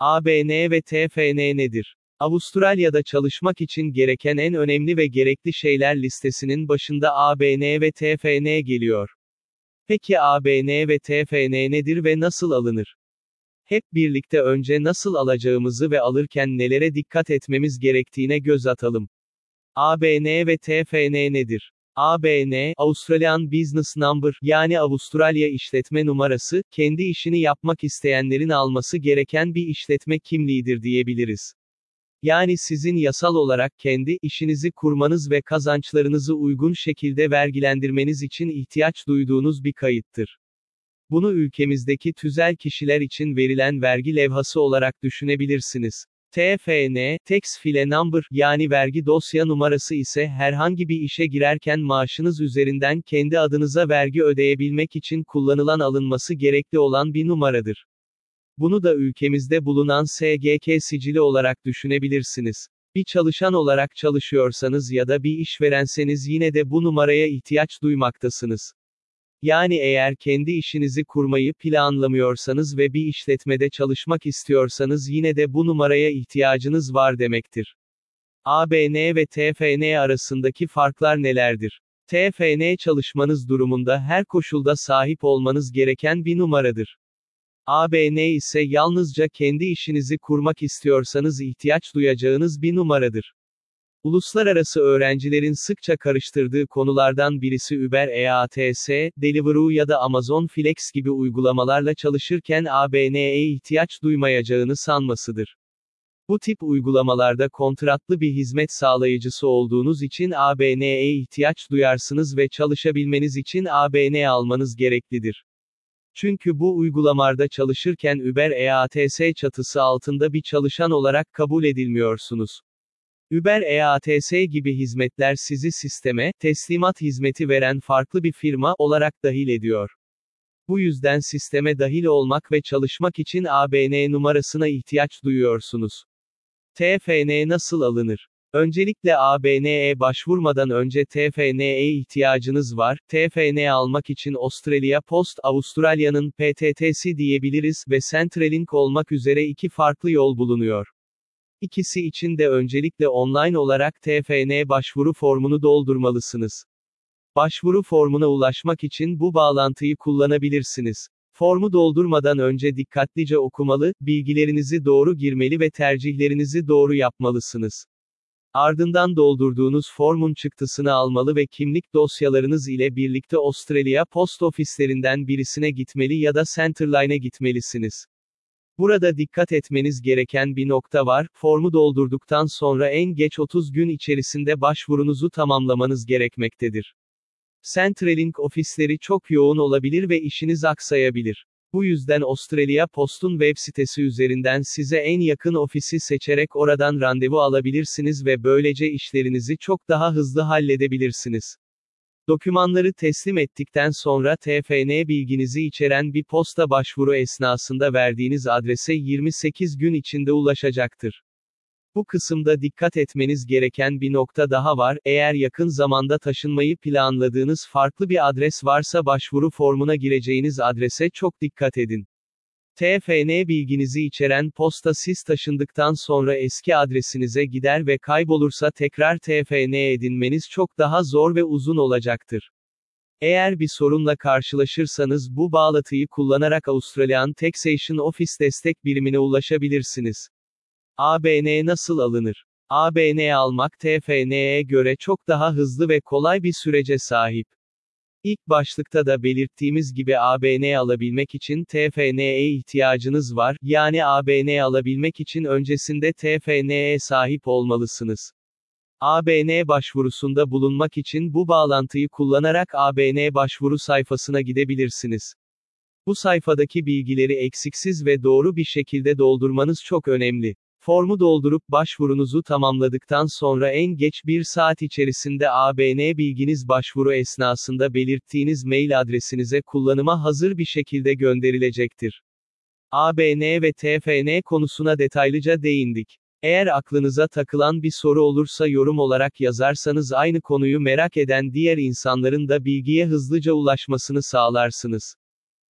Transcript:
ABN ve TFN nedir? Avustralya'da çalışmak için gereken en önemli ve gerekli şeyler listesinin başında ABN ve TFN geliyor. Peki ABN ve TFN nedir ve nasıl alınır? Hep birlikte önce nasıl alacağımızı ve alırken nelere dikkat etmemiz gerektiğine göz atalım. ABN ve TFN nedir? ABN, Australian Business Number, yani Avustralya işletme numarası, kendi işini yapmak isteyenlerin alması gereken bir işletme kimliğidir diyebiliriz. Yani sizin yasal olarak kendi işinizi kurmanız ve kazançlarınızı uygun şekilde vergilendirmeniz için ihtiyaç duyduğunuz bir kayıttır. Bunu ülkemizdeki tüzel kişiler için verilen vergi levhası olarak düşünebilirsiniz. TFN, Tax File Number, yani vergi dosya numarası ise herhangi bir işe girerken maaşınız üzerinden kendi adınıza vergi ödeyebilmek için kullanılan alınması gerekli olan bir numaradır. Bunu da ülkemizde bulunan SGK sicili olarak düşünebilirsiniz. Bir çalışan olarak çalışıyorsanız ya da bir işverenseniz yine de bu numaraya ihtiyaç duymaktasınız. Yani eğer kendi işinizi kurmayı planlamıyorsanız ve bir işletmede çalışmak istiyorsanız yine de bu numaraya ihtiyacınız var demektir. ABN ve TFN arasındaki farklar nelerdir? TFN çalışmanız durumunda her koşulda sahip olmanız gereken bir numaradır. ABN ise yalnızca kendi işinizi kurmak istiyorsanız ihtiyaç duyacağınız bir numaradır. Uluslararası öğrencilerin sıkça karıştırdığı konulardan birisi Uber EATS, Deliveroo ya da Amazon Flex gibi uygulamalarla çalışırken ABN'ye ihtiyaç duymayacağını sanmasıdır. Bu tip uygulamalarda kontratlı bir hizmet sağlayıcısı olduğunuz için ABN'ye ihtiyaç duyarsınız ve çalışabilmeniz için ABN almanız gereklidir. Çünkü bu uygulamalarda çalışırken Uber EATS çatısı altında bir çalışan olarak kabul edilmiyorsunuz. Uber EATS gibi hizmetler sizi sisteme, teslimat hizmeti veren farklı bir firma olarak dahil ediyor. Bu yüzden sisteme dahil olmak ve çalışmak için ABN numarasına ihtiyaç duyuyorsunuz. TFN nasıl alınır? Öncelikle ABN'ye başvurmadan önce TFN'ye ihtiyacınız var. TFN almak için Australia Post, Avustralya'nın PTT'si diyebiliriz ve Centrelink olmak üzere iki farklı yol bulunuyor. İkisi için de öncelikle online olarak TFN başvuru formunu doldurmalısınız. Başvuru formuna ulaşmak için bu bağlantıyı kullanabilirsiniz. Formu doldurmadan önce dikkatlice okumalı, bilgilerinizi doğru girmeli ve tercihlerinizi doğru yapmalısınız. Ardından doldurduğunuz formun çıktısını almalı ve kimlik dosyalarınız ile birlikte Australia post ofislerinden birisine gitmeli ya da Centerline'e gitmelisiniz. Burada dikkat etmeniz gereken bir nokta var, formu doldurduktan sonra en geç 30 gün içerisinde başvurunuzu tamamlamanız gerekmektedir. Centrelink ofisleri çok yoğun olabilir ve işiniz aksayabilir. Bu yüzden Australia Post'un web sitesi üzerinden size en yakın ofisi seçerek oradan randevu alabilirsiniz ve böylece işlerinizi çok daha hızlı halledebilirsiniz. Dokümanları teslim ettikten sonra TFN bilginizi içeren bir posta başvuru esnasında verdiğiniz adrese 28 gün içinde ulaşacaktır. Bu kısımda dikkat etmeniz gereken bir nokta daha var. Eğer yakın zamanda taşınmayı planladığınız farklı bir adres varsa başvuru formuna gireceğiniz adrese çok dikkat edin. TFN bilginizi içeren posta siz taşındıktan sonra eski adresinize gider ve kaybolursa tekrar TFN edinmeniz çok daha zor ve uzun olacaktır. Eğer bir sorunla karşılaşırsanız bu bağlatıyı kullanarak Australian Taxation Office destek birimine ulaşabilirsiniz. ABN nasıl alınır? ABN almak TFN'ye göre çok daha hızlı ve kolay bir sürece sahip. İlk başlıkta da belirttiğimiz gibi ABN alabilmek için TFN'ye ihtiyacınız var, yani ABN alabilmek için öncesinde TFN'ye sahip olmalısınız. ABN başvurusunda bulunmak için bu bağlantıyı kullanarak ABN başvuru sayfasına gidebilirsiniz. Bu sayfadaki bilgileri eksiksiz ve doğru bir şekilde doldurmanız çok önemli. Formu doldurup başvurunuzu tamamladıktan sonra en geç bir saat içerisinde ABN bilginiz başvuru esnasında belirttiğiniz mail adresinize kullanıma hazır bir şekilde gönderilecektir. ABN ve TFN konusuna detaylıca değindik. Eğer aklınıza takılan bir soru olursa yorum olarak yazarsanız aynı konuyu merak eden diğer insanların da bilgiye hızlıca ulaşmasını sağlarsınız.